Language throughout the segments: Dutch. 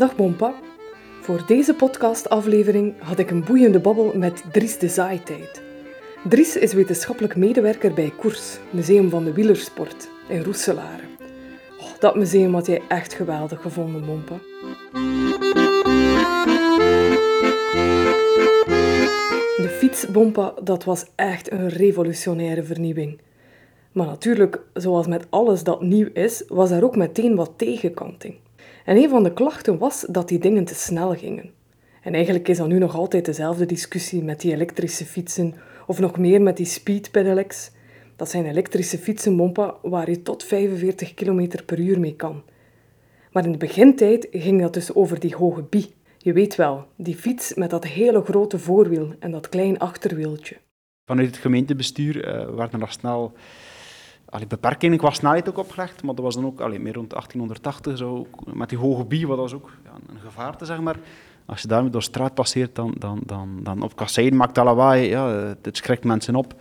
Dag Bompa. Voor deze podcastaflevering had ik een boeiende babbel met Dries de Zaaitijd. Dries is wetenschappelijk medewerker bij Koers, Museum van de Wielersport in Roeselare. Oh, dat museum had jij echt geweldig gevonden, Bompa. De fietsbompa, dat was echt een revolutionaire vernieuwing. Maar natuurlijk, zoals met alles dat nieuw is, was er ook meteen wat tegenkanting. En een van de klachten was dat die dingen te snel gingen. En eigenlijk is dat nu nog altijd dezelfde discussie met die elektrische fietsen, of nog meer met die speed pedelecs. Dat zijn elektrische fietsen, bompa, waar je tot 45 km per uur mee kan. Maar in de begintijd ging dat dus over die hoge bie. Je weet wel, die fiets met dat hele grote voorwiel en dat klein achterwieltje. Vanuit het gemeentebestuur uh, werd er nog snel allee, beperkingen qua snelheid ook opgelegd, maar dat was dan ook allee, meer rond 1880 zo, met die hoge bie, wat was ook ja, een gevaarte, zeg maar. Als je daarmee door straat passeert, dan, dan, dan, dan op kasseien maakt dat lawaai, ja, het schrikt mensen op.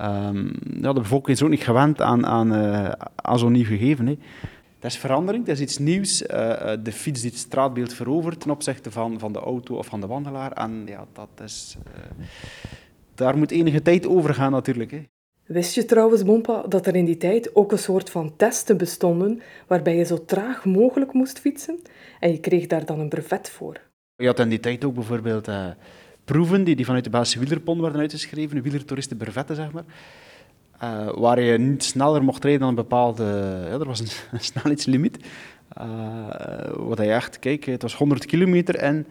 Um, ja, de bevolking is ook niet gewend aan, aan, uh, aan zo'n nieuw gegeven. Hè. Dat is verandering, dat is iets nieuws. Uh, de fiets die het straatbeeld verovert ten opzichte van, van de auto of van de wandelaar. En ja, dat is, daar moet enige tijd over gaan natuurlijk. Hè. Wist je trouwens, Bompa, dat er in die tijd ook een soort van testen bestonden waarbij je zo traag mogelijk moest fietsen en je kreeg daar dan een brevet voor? Je had in die tijd ook bijvoorbeeld uh, proeven die, die vanuit de wielerpond werden uitgeschreven, wielertoeristen brevetten, zeg maar. Uh, waar je niet sneller mocht rijden dan een bepaalde... Ja, er was een, snelheidslimiet. Uh, wat je echt... Kijk, het was 100 kilometer en...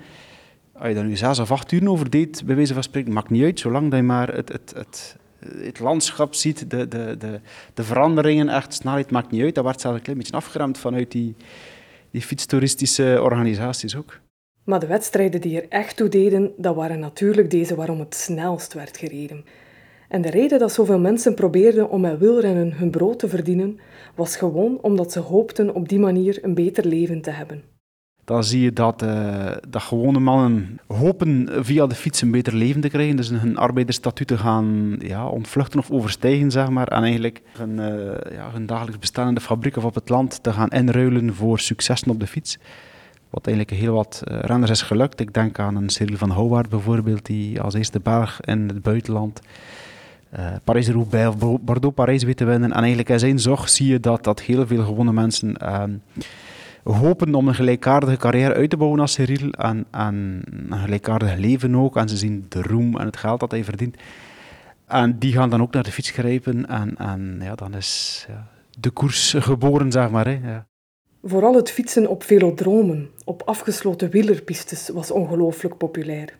Als je daar nu zes of acht uur over deed, bij wijze van spreken, maakt niet uit, zolang dat je maar het, het, het, het landschap ziet, de, de, de, de veranderingen, echt snelheid maakt niet uit. Dat werd zelfs een klein beetje afgeremd vanuit die, die fietstoeristische organisaties ook. Maar de wedstrijden die er echt toe deden, dat waren natuurlijk deze waarom het snelst werd gereden. En de reden dat zoveel mensen probeerden om met wielrennen hun brood te verdienen, was gewoon omdat ze hoopten op die manier een beter leven te hebben dan zie je dat, uh, gewone mannen hopen via de fiets een beter leven te krijgen. Dus hun arbeidersstatuut te gaan ja, ontvluchten of overstijgen, zeg maar. En eigenlijk hun, uh, ja, hun dagelijks bestaan in de fabriek of op het land te gaan inruilen voor successen op de fiets. Wat eigenlijk heel wat uh, renners is gelukt. Ik denk aan een Cyril van Houwaard bijvoorbeeld, die als eerste berg in het buitenland uh, Parijs-Roubaix of Bordeaux-Parijs weet te winnen. En eigenlijk in zijn zorg zie je dat, dat heel veel gewone mensen ehm, hopen om een gelijkaardige carrière uit te bouwen als Cyril en, en een gelijkaardig leven ook. En ze zien de roem en het geld dat hij verdient. En die gaan dan ook naar de fiets grijpen en, en ja, dan is ja, de koers geboren, zeg maar. Hè, ja. Vooral het fietsen op velodromen, op afgesloten wielerpistes, was ongelooflijk populair.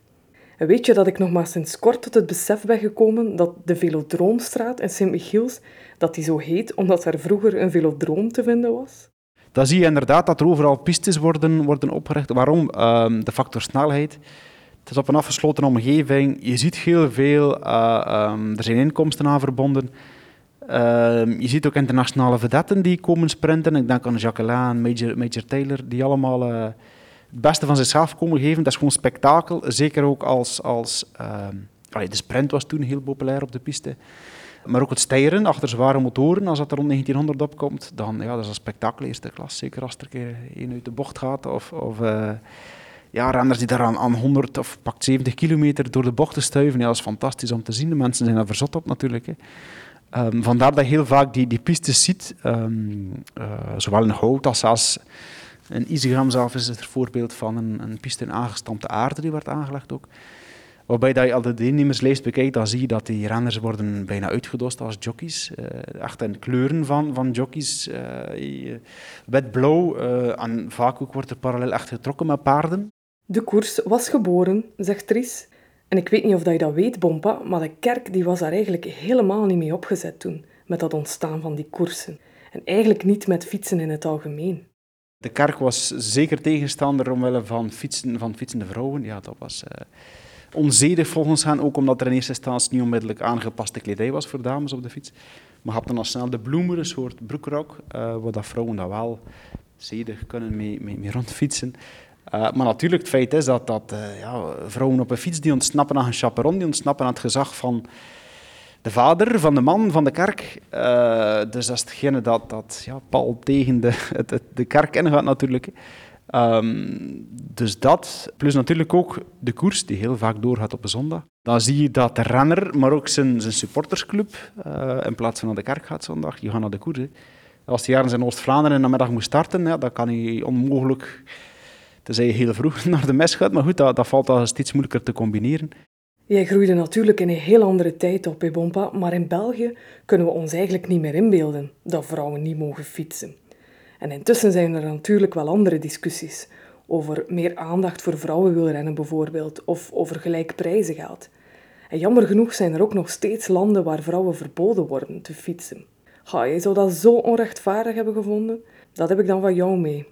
En weet je dat ik nog maar sinds kort tot het besef ben gekomen dat de Velodroomstraat in Sint-Michiels, dat die zo heet omdat er vroeger een velodroom te vinden was? Dan zie je inderdaad dat er overal pistes worden, worden opgericht. Waarom? Um, de factor snelheid. Het is op een afgesloten omgeving. Je ziet heel veel. Uh, um, er zijn inkomsten aan verbonden. Uh, je ziet ook internationale vedetten die komen sprinten. Ik denk aan Jacqueline, Major, Major Taylor, die allemaal uh, het beste van zichzelf komen geven. Dat is gewoon spektakel. Zeker ook als. als de sprint was toen heel populair op de piste. Maar ook het stijgen achter zware motoren, als dat er rond 1900 opkomt, dan ja, dat is een spektakel eerste klas. Zeker als er een keer een uit de bocht gaat. Of, of uh, ja, renners die daar aan, aan 100 of pakt 70 kilometer door de bocht te stuiven. Ja, dat is fantastisch om te zien. De mensen zijn daar verzot op natuurlijk. Hè. Um, vandaar dat je heel vaak die, die pistes ziet, um, uh, zowel in hout als zelfs in Isagram zelf is het een voorbeeld van een, een piste in aangestampte aarde die werd aangelegd ook. Waarbij dat je al de deelnemerslijst bekijkt, dan zie je dat die renners worden bijna uitgedost als jockeys. Uh, echt in kleuren van, van jockeys. Uh, Wit-blauw. Uh, en vaak ook wordt er parallel echt getrokken met paarden. De koers was geboren, zegt Tries. En ik weet niet of dat je dat weet, Bompa, maar de kerk die was daar eigenlijk helemaal niet mee opgezet toen. Met dat ontstaan van die koersen. En eigenlijk niet met fietsen in het algemeen. De kerk was zeker tegenstander omwille van fietsen, van fietsende vrouwen. Ja, dat was onzedig volgens hen, ook omdat er in eerste instantie niet onmiddellijk aangepaste kledij was voor dames op de fiets. Maar je dan al snel de bloemer, een soort broekrok, uh, waar dat vrouwen dat wel zedig kunnen mee, mee, rondfietsen. Uh, maar natuurlijk, het feit is dat, dat uh, ja, vrouwen op een fiets die ontsnappen aan een chaperon, die ontsnappen aan het gezag van de vader, van de man, van de kerk. Dus dat is hetgene dat, dat ja, pal tegen de, de kerk ingaat natuurlijk. Ehm, dus dat, plus natuurlijk ook de koers die heel vaak doorgaat op een zondag. Dan zie je dat de renner, maar ook zijn, zijn supportersclub, uh, in plaats van naar de kerk gaat zondag, die gaan naar de koers. Als hij ergens in Oost-Vlaanderen in de middag moet starten, ja, dan kan hij onmogelijk, tenzij je heel vroeg naar de mes gaat, maar goed, dat, dat valt al steeds moeilijker te combineren. Jij groeide natuurlijk in een heel andere tijd op, Bompa, maar in België kunnen we ons eigenlijk niet meer inbeelden dat vrouwen niet mogen fietsen. En intussen zijn er natuurlijk wel andere discussies over meer aandacht voor vrouwenwielrennen bijvoorbeeld, of over gelijk prijzengeld. En jammer genoeg zijn er ook nog steeds landen waar vrouwen verboden worden te fietsen. Ga, je zou dat zo onrechtvaardig hebben gevonden? Dat heb ik dan van jou mee.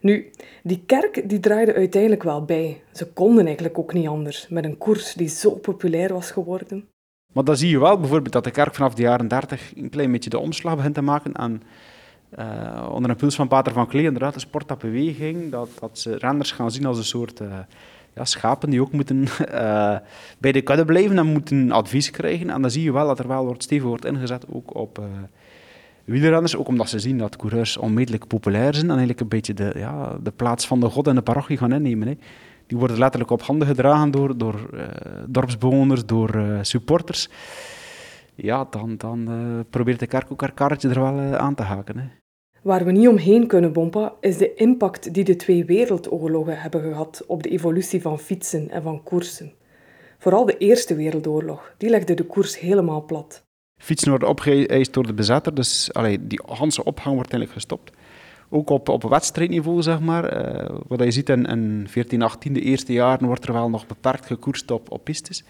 Nu, die kerk die draaide uiteindelijk wel bij. Ze konden eigenlijk ook niet anders, met een koers die zo populair was geworden. Maar dan zie je wel bijvoorbeeld dat de kerk vanaf de jaren 30 een klein beetje de omslag begint te maken aan uh, onder een puls van Pater van Klee, inderdaad, de sport dat dat, ze renners gaan zien als een soort uh, ja, schapen die ook moeten uh, bij de kudde blijven en moeten advies krijgen. En dan zie je wel dat er wel wordt stevig wordt ingezet, ook op wielrenners, ook omdat ze zien dat coureurs onmiddellijk populair zijn en eigenlijk een beetje de, ja, de plaats van de god in de parochie gaan innemen. Hè. Die worden letterlijk op handen gedragen door, door dorpsbewoners, door supporters. Ja, dan, dan probeert de kerk ook haar karretje er wel aan te haken. Hè. Waar we niet omheen kunnen bompen, is de impact die de twee wereldoorlogen hebben gehad op de evolutie van fietsen en van koersen. Vooral de Eerste Wereldoorlog, die legde de koers helemaal plat. Fietsen worden opgeëist door de bezetter, dus allee, die Hanse ophang wordt eigenlijk gestopt. Ook op, op wedstrijdniveau, zeg maar. Uh, wat je ziet in, in 14, 18, de eerste jaren, wordt er wel nog beperkt gekoerst op, op pistes.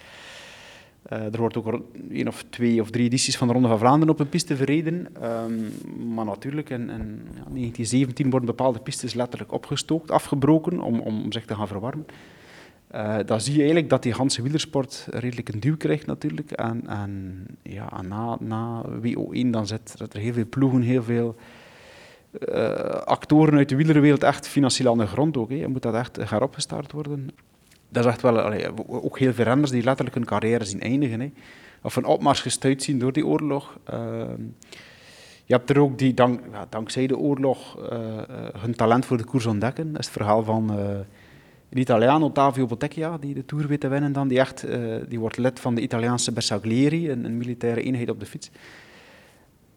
Uh, er wordt ook één of twee of drie edities van de Ronde van Vlaanderen op een piste verreden. Um, maar natuurlijk, in, in ja, 1917 worden bepaalde pistes letterlijk opgestookt, afgebroken, om, om zich te gaan verwarmen. Uh, dan zie je eigenlijk dat die Hanse wielersport redelijk een duw krijgt natuurlijk. En, ja, na, na WO1 dan zit, er heel veel ploegen, heel veel uh, actoren uit de wielerwereld echt financieel aan de grond ook. Hè. Je moet dat echt gaan opgestart worden dat is echt wel ook heel veel renners die letterlijk hun carrière zien eindigen. Hè. Of een opmars gestuurd zien door die oorlog. Uh, je hebt er ook die dank, dankzij de oorlog uh, hun talent voor de koers ontdekken. Dat is het verhaal van uh, een Italiaan, Ottavio Bottecchia, die de Tour weet te winnen. Dan. Die, echt, die wordt lid van de Italiaanse Bersaglieri, een militaire eenheid op de fiets.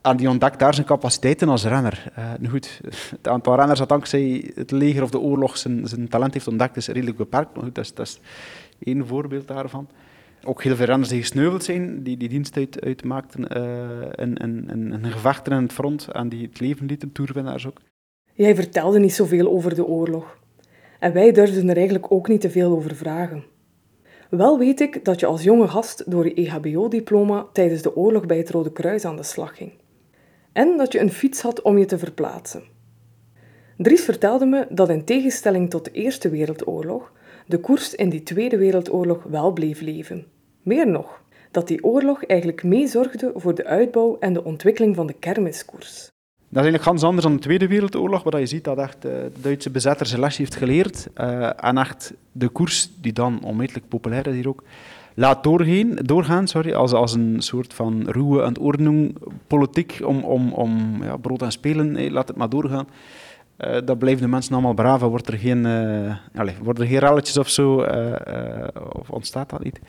En die ontdekt daar zijn capaciteiten als renner. Uh, goed, het aantal renners dat dankzij het leger of de oorlog zijn, zijn talent heeft ontdekt is redelijk beperkt. Maar goed, dat is, dat één voorbeeld daarvan. Ook heel veel renners die gesneuveld zijn, die, die dienst uit, uitmaakten uh, in, in, in het front en die het leven lieten, toerwinnaars ook. Jij vertelde niet zoveel over de oorlog. En wij durfden er eigenlijk ook niet te veel over vragen. Wel weet ik dat je als jonge gast door je EHBO-diploma tijdens de oorlog bij het Rode Kruis aan de slag ging en dat je een fiets had om je te verplaatsen. Dries vertelde me dat in tegenstelling tot de Eerste Wereldoorlog, de koers in die Tweede Wereldoorlog wel bleef leven. Meer nog, dat die oorlog eigenlijk meezorgde voor de uitbouw en de ontwikkeling van de kermiskoers. Dat is eigenlijk ganz anders dan de Tweede Wereldoorlog, waar je ziet dat echt eh, de Duitse bezetter zijn les heeft geleerd. Uh, en echt de koers, die dan onmetelijk populair is hier ook, laat doorgaan, doorgaan sorry, als, als een soort van ruwe en politiek om, om, om ja, brood en spelen, laat het maar doorgaan. Uh, dat blijven de mensen allemaal braaf wordt er geen, uh, allez, worden er geen relletjes of zo, uh, of ontstaat dat niet.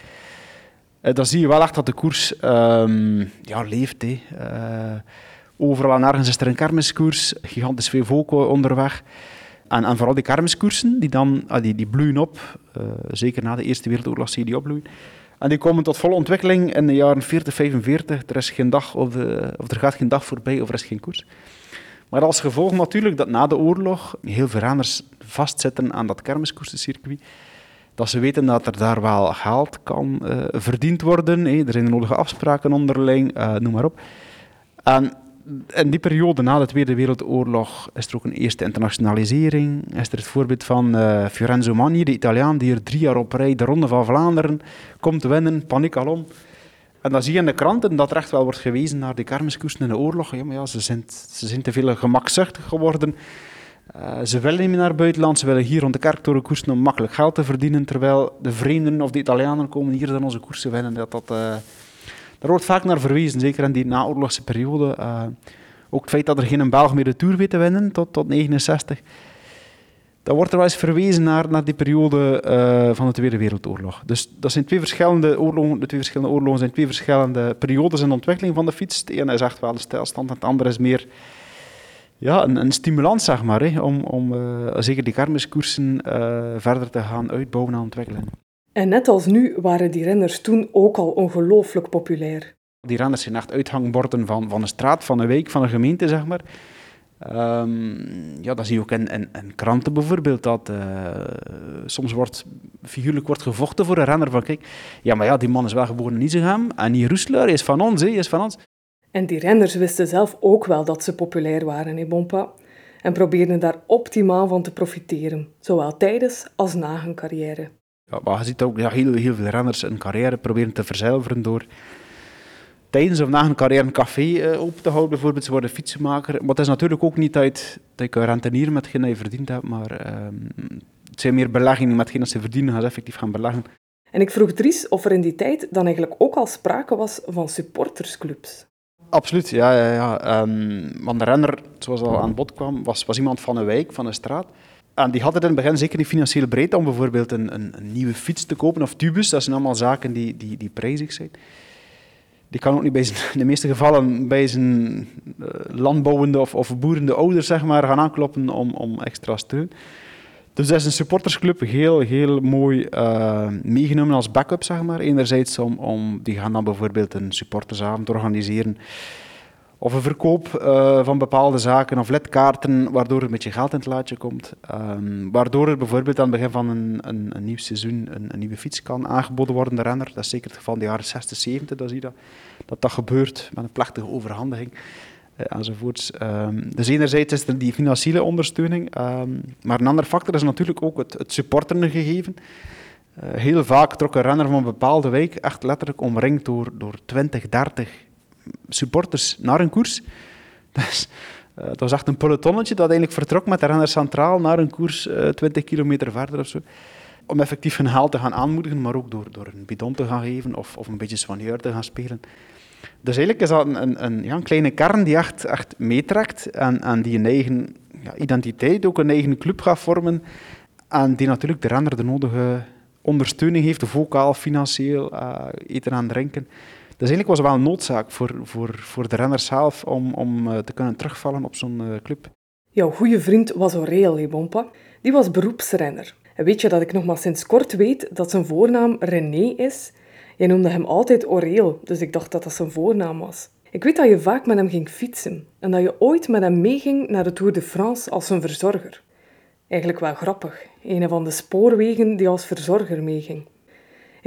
dan zie je wel echt dat de koers um, ja, leeft. Overal en nergens is er een kermiskoers, gigantisch veel volk onderweg. En, en vooral die kermiskoersen, die, dan, ah, die, die bloeien op, zeker na de Eerste Wereldoorlog zie je die opbloeien. En die komen tot volle ontwikkeling in de jaren 40, 45. Er, is geen dag of, de, of er gaat geen dag voorbij of er is geen koers. Maar als gevolg natuurlijk dat na de oorlog heel veel renners vastzitten aan dat kermiskoersencircuit. Dat ze weten dat er daar wel geld kan uh, verdiend worden. Er zijn de nodige afspraken onderling, uh, noem maar op. in die periode na de Tweede Wereldoorlog is er ook een eerste internationalisering. Is er het voorbeeld van uh, Fiorenzo Magni, de Italiaan, die er drie jaar op rij de Ronde van Vlaanderen komt winnen, paniek alom. En dan zie je in de kranten dat er echt wel wordt gewezen naar de kermiskoersen in de oorlog. Ja, maar ja, ze, zijn, ze zijn te veel gemakzuchtig geworden. Uh, ze willen niet meer naar het buitenland, ze willen hier rond de kerktoren koersen om makkelijk geld te verdienen, terwijl de vreemden of de Italianen komen hier dan onze koersen winnen. Dat dat... Uh, daar wordt vaak naar verwezen, zeker in die naoorlogse periode. Uh, ook het feit dat er geen Belg meer de Tour weet te winnen tot, tot 69. dan wordt er wel eens verwezen naar, naar die periode uh, van de Tweede Wereldoorlog. Dus dat zijn twee verschillende oorlogen. De twee verschillende oorlogen zijn twee verschillende periodes in ontwikkeling van de fiets. De ene is echt wel een stijlstand, en het andere is meer ja, een, een stimulans, zeg maar, hè, om, om uh, zeker die kermiskoersen verder te gaan uitbouwen en ontwikkelen. En net als nu waren die renners toen ook al ongelooflijk populair. Die renners zijn echt uithangborden van, van een straat, van een wijk, van een gemeente, zeg maar. Um, ja, dat zie je ook in, in, in kranten bijvoorbeeld, dat uh, soms wordt figuurlijk wordt gevochten voor een renner van kijk, ja, maar ja, die man is wel geboren in Isegem en die Roeselaar is van ons, hè, is van ons. En die renners wisten zelf ook wel dat ze populair waren in Bompa en probeerden daar optimaal van te profiteren, zowel tijdens als na hun carrière. Ja, maar je ziet ook ja, heel, heel veel renners een carrière proberen te verzilveren door tijdens of na een carrière een café uh, open te houden, bijvoorbeeld. Ze worden fietsenmaker. Maar het is natuurlijk ook niet uit dat je kan rentenieren met hetgeen dat je verdiend hebt, maar um, het zijn meer beleggingen met hetgeen dat ze verdienen, gaan ze effectief gaan beleggen. En ik vroeg Dries of er in die tijd dan eigenlijk ook al sprake was van supportersclubs. Absoluut, ja. ja, ja. Um, want de renner, zoals al aan bod kwam, was, was iemand van een wijk, van een straat. En die had het in het begin zeker niet financieel breed om bijvoorbeeld een, een, een nieuwe fiets te kopen of tubus. Dat zijn allemaal zaken die, die, die prijzig zijn. Die kan ook niet bij zijn, in de meeste gevallen bij zijn uh, landbouwende of, of boerende ouders zeg maar, gaan aankloppen om, om extra steun. Dus dat is een supportersclub heel, heel mooi uh, meegenomen als backup, zeg maar. Enerzijds om, om, die gaan dan bijvoorbeeld een supportersavond organiseren of een verkoop uh, van bepaalde zaken of lidkaarten, waardoor er met je geld in het laadje komt. Um, waardoor er bijvoorbeeld aan het begin van een, een, een nieuw seizoen een, een, nieuwe fiets kan aangeboden worden, de renner. Dat is zeker het geval in de jaren 60, 70, dat zie je dat. Dat dat gebeurt met een plechtige overhandiging. Uh, enzovoorts. Um, dus enerzijds is er die financiële ondersteuning, um, maar een ander factor is natuurlijk ook het, het supporteren gegeven. Uh, heel vaak trok een renner van een bepaalde wijk echt letterlijk omringd door, door 20, 30 supporters naar een koers. Dus, uh, dat was echt een pelotonnetje dat eigenlijk vertrok met de renner centraal naar een koers uh, 20 kilometer verder of zo. Om effectief hun haal te gaan aanmoedigen, maar ook door, door een bidon te gaan geven of, of een beetje soigneur te gaan spelen. Dus eigenlijk is dat een, een, een, ja, een kleine kern die echt, echt meetrekt en, en die een eigen ja, identiteit, ook een eigen club gaat vormen. En die natuurlijk de renner de nodige ondersteuning heeft, vocaal, financieel, uh, eten en drinken. Dus eigenlijk was het wel een noodzaak voor, voor, voor de renner zelf om, om uh, te kunnen terugvallen op zo'n uh, club. Jouw goede vriend was Aureel, Bompa. Die was beroepsrenner. En weet je dat ik nog maar sinds kort weet dat zijn voornaam René is? Jij noemde hem altijd Aureel, dus ik dacht dat dat zijn voornaam was. Ik weet dat je vaak met hem ging fietsen en dat je ooit met hem meeging naar de Tour de France als zijn verzorger. Eigenlijk wel grappig, een van de spoorwegen die als verzorger meeging.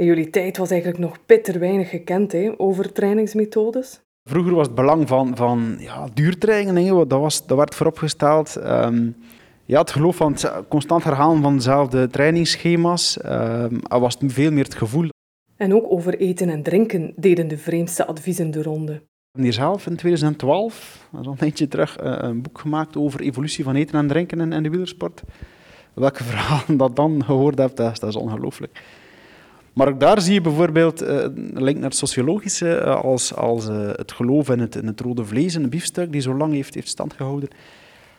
In jullie tijd was eigenlijk nog bitter weinig gekend hè, over trainingsmethodes. Vroeger was het belang van, van ja, duurtrainingen, dat, was, dat werd vooropgesteld. Um, ja, het geloof van het constant herhalen van dezelfde trainingsschema's. Um, was veel meer het gevoel. En ook over eten en drinken deden de vreemdste adviezen de ronde. Hier zelf in 2012, dat is al een eentje terug, eh, een boek gemaakt over evolutie van eten en drinken in, in de wielersport. Welke verhalen dat dan gehoord hebt, dat is, dat is ongelooflijk. Maar ook daar zie je bijvoorbeeld uh, een link naar het sociologische, uh, als, als uh, het geloof in het, in het rode vlees, een biefstuk die zo lang heeft, heeft stand gehouden.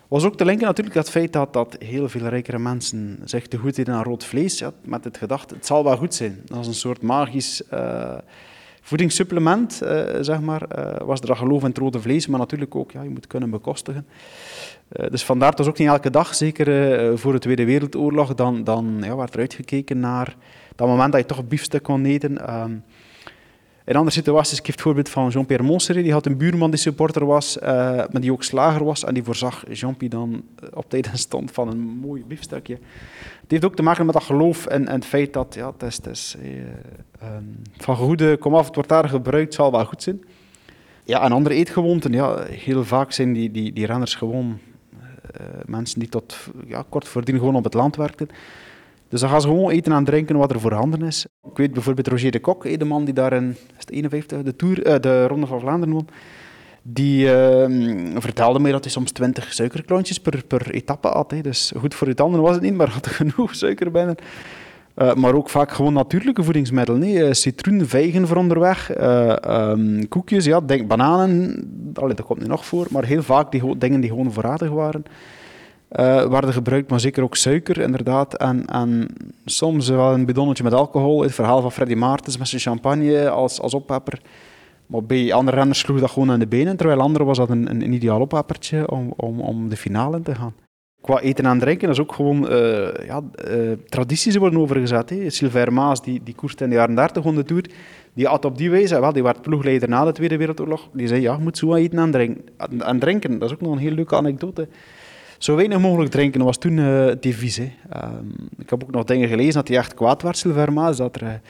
Was ook te linken natuurlijk het feit dat, dat heel veel rijkere mensen zich te goed deden aan rood vlees, ja, met het gedacht, het zal wel goed zijn. Dat is een soort magisch voedingssupplement, zeg maar, was er dat geloof in het rode vlees, maar natuurlijk ook, ja, je moet kunnen bekostigen. dus vandaar, het was ook niet elke dag, zeker voor de Tweede Wereldoorlog, dan, dan ja, werd er uitgekeken naar dat moment dat je toch een biefstuk kon eten. Um, in andere situaties, ik geef het voorbeeld van Jean-Pierre Monseré, die had een buurman die supporter was, uh, maar die ook slager was, en die voorzag Jean-Pierre dan eh, op tijd en stond van een mooi biefstukje. Het heeft ook te maken met dat geloof en, en het feit dat, ja, het is, uh, um, van goede komaf, het wordt daar gebruikt, zal wel goed zijn. Ja, en andere eetgewoonten, ja, heel vaak zijn die, die, die renners gewoon mensen die tot ja, kort voordien gewoon op het land werkten. Dus dan gaan ze gewoon eten en drinken wat er voorhanden is. Ik weet bijvoorbeeld Roger de Kok, de man die daar in is 51, de, tour, uh, de Ronde van Vlaanderen won. Die uh, vertelde mij dat hij soms 20 suikerklontjes per, per etappe had. Dus goed voor je tanden was het niet, maar had genoeg suiker binnen. Uh, maar ook vaak gewoon natuurlijke voedingsmiddelen. Nee. citroen, vijgen voor onderweg, um, koekjes, ja, denk, bananen. Allee, dat komt nu nog voor. Maar heel vaak die dingen die gewoon voorradig waren. Uh, werden gebruikt, maar zeker ook suiker, inderdaad. En, en soms wel een bidonnetje met alcohol. Het verhaal van Freddy Maartens met zijn champagne als, als oppepper. Maar bij andere renners sloeg dat gewoon aan de benen, terwijl anderen was dat een, een, ideaal oppeppertje om, om, om de finale in te gaan. Qua eten en drinken is ook gewoon uh, ja, uh, tradities worden overgezet. Hè. Sylvain Maas, die, die koerste in de jaren 30 onder de Tour, die had op die wijze, wel, die werd ploegleider na de Tweede Wereldoorlog, die zei, ja, je moet zo eten en drinken. En drinken, dat is ook nog een heel leuke anekdote. Zo weinig mogelijk drinken was toen het devies. Hè. Um, ik heb ook nog dingen gelezen dat hij echt kwaad werd, Sylvain Maas, dat er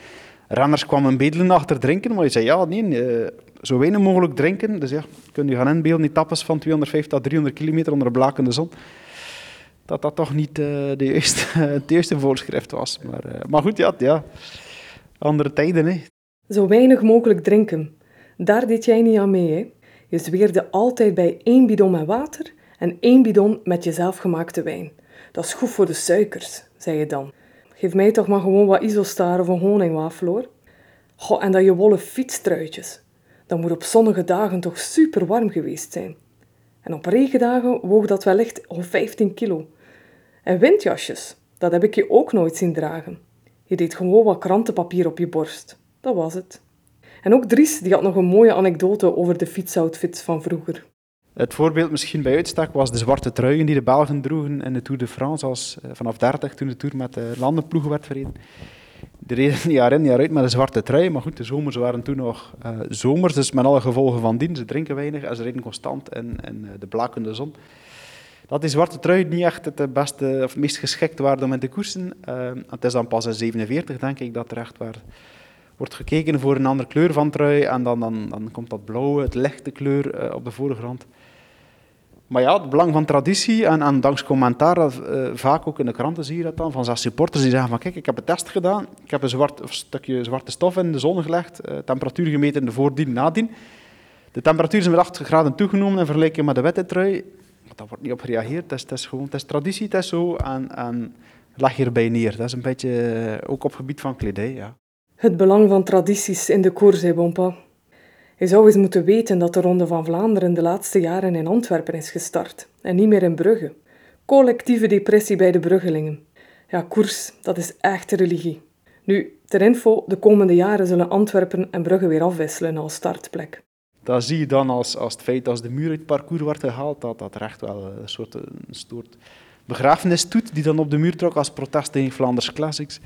renners kwamen bedelen achter drinken, maar hij zei, ja, nee, zo weinig mogelijk drinken. Dus ja, kun je gaan inbeelden, die tappes van 250 à 300 kilometer onder blakende zon dat dat toch niet uh, de juiste, eerste voorschrift was. Maar, maar goed, ja, ja, andere tijden. Hè. Zo weinig mogelijk drinken. Daar deed jij niet aan mee. Hè? Je zweerde altijd bij één bidon met water en één bidon met je zelfgemaakte wijn. Dat is goed voor de suikers, zei je dan. Geef mij toch maar gewoon wat isostar of een honingwafel hoor. En dat je wollen fietstruitjes. Dat moet op zonnige dagen toch super warm geweest zijn. En op regendagen woog dat wellicht al 15 kilo. En windjasjes, dat heb ik je ook nooit zien dragen. Je deed gewoon wat krantenpapier op je borst. Dat was het. En ook Dries die had nog een mooie anekdote over de fietsoutfits van vroeger. Het voorbeeld misschien bij uitstek was de zwarte truien die de Belgen droegen in de Tour de France als, eh, vanaf 30 toen de Tour met de landenploegen werd verreden. De reden jaar in jaar uit met een zwarte trui, maar goed, de zomers waren toen nog uh, zomers, dus met alle gevolgen van dien. Ze drinken weinig en ze reden constant in, in de blakende zon dat die zwarte trui niet echt het beste of meest geschikt waren om in te koersen. Het is dan pas in 47, denk ik, dat er echt waar wordt gekeken voor een andere kleur van trui. En dan, dan, dan komt dat blauwe, het lichte kleur op de voorgrond. Maar ja, het belang van traditie en, en dankzij commentaar, uh, vaak ook in de kranten zie je dat dan, van zijn supporters die zeggen van kijk, ik heb een test gedaan, ik heb een, zwart, stukje zwarte stof in de zon gelegd, temperatuur gemeten in de voordien nadien. De temperatuur is met 8 graden toegenomen in vergelijking met de witte trui daar wordt niet op gereageerd. Het is, het gewoon, het is traditie, het is zo. En, en lag hierbij neer. Dat is een beetje eh, ook op gebied van kledij, ja. Het belang van tradities in de koers, zei Bompa. Je zou eens moeten weten dat de Ronde van Vlaanderen de laatste jaren in Antwerpen is gestart en niet meer in Brugge. Collectieve depressie bij de Bruggelingen. Ja, koers, dat is echt religie. Nu, ter info, de komende jaren zullen Antwerpen en Brugge weer afwisselen als startplek dat zie je dan als, als het feit als de muur uit het parcours wordt gehaald, dat dat er echt wel een soort, een soort begrafenis doet die dan op de muur trok als protest tegen Flanders Classics.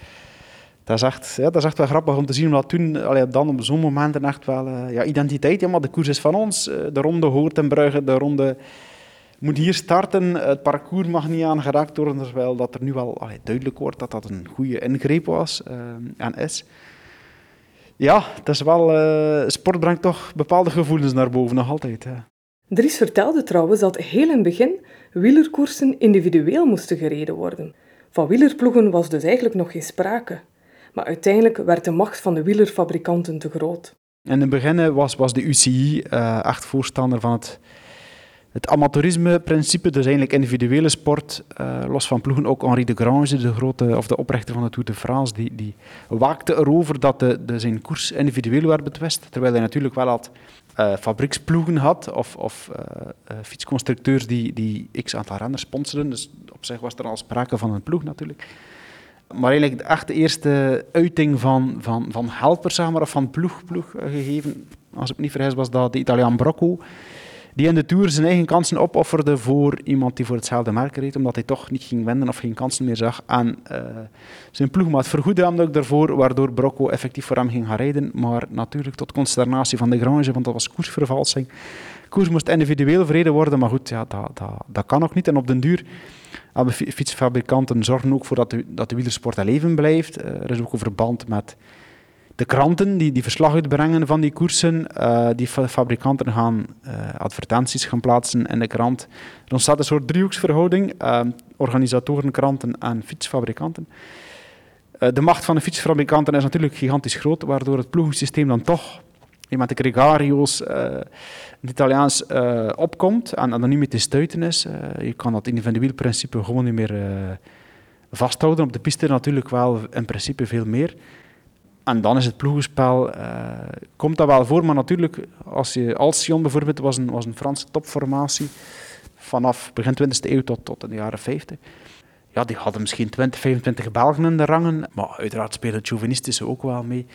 Dat is, echt, ja, wel grappig om te zien, omdat toen, allee, dan op zo'n momenten echt wel uh, ja, identiteit, ja, maar de koers is van ons, uh, de ronde hoort in Brugge, de ronde moet hier starten, het parcours mag niet aangeraakt worden, terwijl dat er nu wel duidelijk wordt dat dat een goede ingreep was en is. Ja, het is wel, sport brengt toch bepaalde gevoelens naar boven, nog altijd. Hè. Dries vertelde trouwens dat heel in het begin wielerkoersen individueel moesten gereden worden. Van wielerploegen was dus eigenlijk nog geen sprake. Maar uiteindelijk werd de macht van de wielerfabrikanten te groot. In het begin was, was de UCI uh, echt voorstander van het het amateurisme-principe, dus eigenlijk individuele sport, uh, los van ploegen, ook Henri de Grange, de, grote, of de oprichter van de Tour de France, die, die waakte erover dat de, de zijn koers individueel werd betwist, terwijl hij natuurlijk wel had uh, fabrieksploegen had, of, fietsconstructeurs die, die x aantal renners sponsoren, dus op zich was er al sprake van een ploeg natuurlijk. Maar eigenlijk de eerste uiting van, van, van maar, of van ploeg, ploeg gegeven, als ik niet vergis, was dat de Italiaan Brocco, die in de Tour zijn eigen kansen opofferde voor iemand die voor hetzelfde merk reed, omdat hij toch niet ging winnen of geen kansen meer zag. En uh, zijn ploegmaat vergoedde hem ook daarvoor, waardoor Brocco effectief voor hem ging gaan rijden. Maar natuurlijk tot consternatie van de Grange, want dat was koersvervalsing. Koers moest individueel verreden worden, maar goed, ja, dat, dat, dat kan ook niet. En op den duur fietsfabrikanten zorgen ook voor dat de, dat de wielersport leven blijft. Uh, er is ook een verband met de kranten die, die verslag uitbrengen van die koersen, uh, die fabrikanten gaan uh, advertenties gaan plaatsen in de krant. Er ontstaat een soort driehoeksverhouding, uh, organisatoren, kranten en fietsfabrikanten. de macht van de fietsfabrikanten is natuurlijk gigantisch groot, waardoor het ploegensysteem dan toch met de gregario's in het Italiaans opkomt en, en dan niet meer te stuiten is. je kan dat individueel principe gewoon niet meer vasthouden. Op de piste natuurlijk wel in principe veel meer. En dan is het ploegenspel, uh, komt dat wel voor, maar natuurlijk, als je Alcyon bijvoorbeeld was een, was een Franse topformatie vanaf begin 20e eeuw tot, tot in de jaren 50. Ja, die hadden misschien 20, 25 Belgen in de rangen, maar uiteraard spelen het chauvinistische ook wel mee.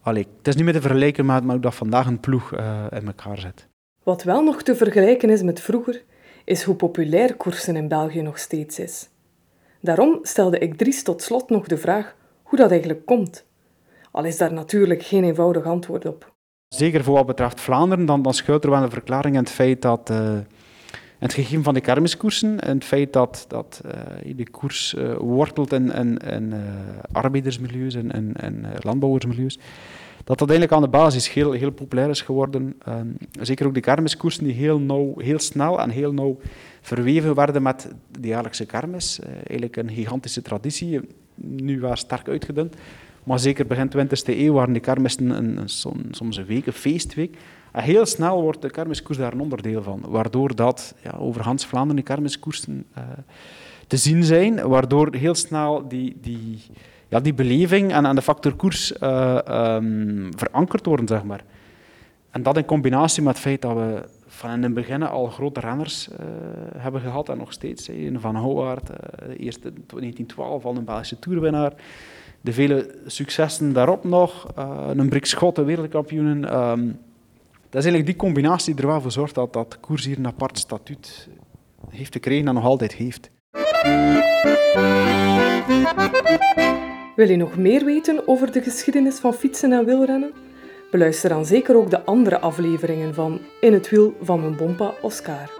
Allee, het is niet meer te vergelijken met, hoe dat vandaag een ploeg uh, in elkaar zit. Wat wel nog te vergelijken is met vroeger, is hoe populair koersen in België nog steeds is. Daarom stelde ik Dries tot slot nog de vraag hoe dat eigenlijk komt. Al is daar natuurlijk geen eenvoudig antwoord op. Zeker voor wat betreft Vlaanderen, dan, dan schuilt er wel een verklaring in het feit dat uh, het gegeven van de kermiskoersen en het feit dat, dat uh, de koers uh, wortelt in, in arbeidersmilieus en, landbouwersmilieus, dat dat eigenlijk aan de basis heel, heel populair is geworden. Ehm, zeker ook de kermiskoersen die heel, heel snel en heel nauw verweven werden met de jaarlijkse kermis. eigenlijk een gigantische traditie, nu wel sterk uitgedund. Maar zeker begin 20e eeuw waren die kermissen een, een, soms een week, een feestweek. Heel snel wordt de kermiskoers daar een onderdeel van. Waardoor dat ja, over Hans Vlaanderen de kermiskoersen uh, te zien zijn. Waardoor heel snel die, die, ja, die beleving en, en de factor koers uh, um, verankerd worden, zeg maar. En dat in combinatie met het feit dat we van in het begin al grote renners uh, hebben gehad en nog steeds. Van Houwaard, eerst in 1912 al een Belgische toerwinnaar de vele successen daarop nog, uh, een Brik Schotten wereldkampioenen. Um, dat is eigenlijk die combinatie die er wel voor zorgt dat, dat koers hier een apart statuut heeft gekregen en nog altijd heeft. Wil je nog meer weten over de geschiedenis van fietsen en wielrennen? Beluister dan zeker ook de andere afleveringen van In het wiel van mijn bompa Oscar.